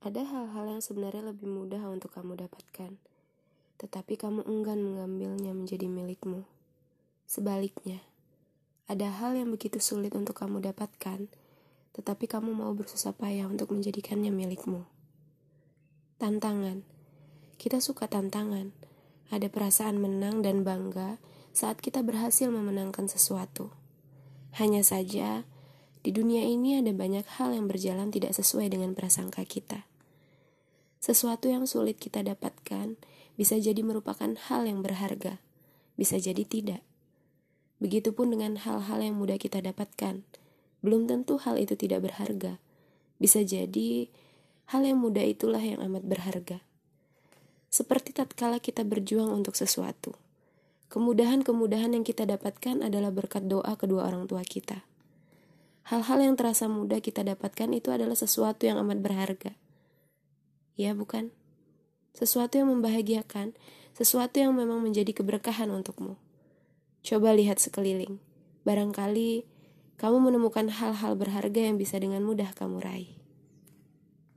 Ada hal-hal yang sebenarnya lebih mudah untuk kamu dapatkan, tetapi kamu enggan mengambilnya menjadi milikmu. Sebaliknya, ada hal yang begitu sulit untuk kamu dapatkan, tetapi kamu mau bersusah payah untuk menjadikannya milikmu. Tantangan, kita suka tantangan. Ada perasaan menang dan bangga saat kita berhasil memenangkan sesuatu. Hanya saja, di dunia ini ada banyak hal yang berjalan tidak sesuai dengan prasangka kita. Sesuatu yang sulit kita dapatkan bisa jadi merupakan hal yang berharga, bisa jadi tidak. Begitupun dengan hal-hal yang mudah kita dapatkan, belum tentu hal itu tidak berharga. Bisa jadi hal yang mudah itulah yang amat berharga. Seperti tatkala kita berjuang untuk sesuatu. Kemudahan-kemudahan yang kita dapatkan adalah berkat doa kedua orang tua kita. Hal-hal yang terasa mudah kita dapatkan itu adalah sesuatu yang amat berharga. Ya, bukan? Sesuatu yang membahagiakan, sesuatu yang memang menjadi keberkahan untukmu. Coba lihat sekeliling. Barangkali kamu menemukan hal-hal berharga yang bisa dengan mudah kamu raih.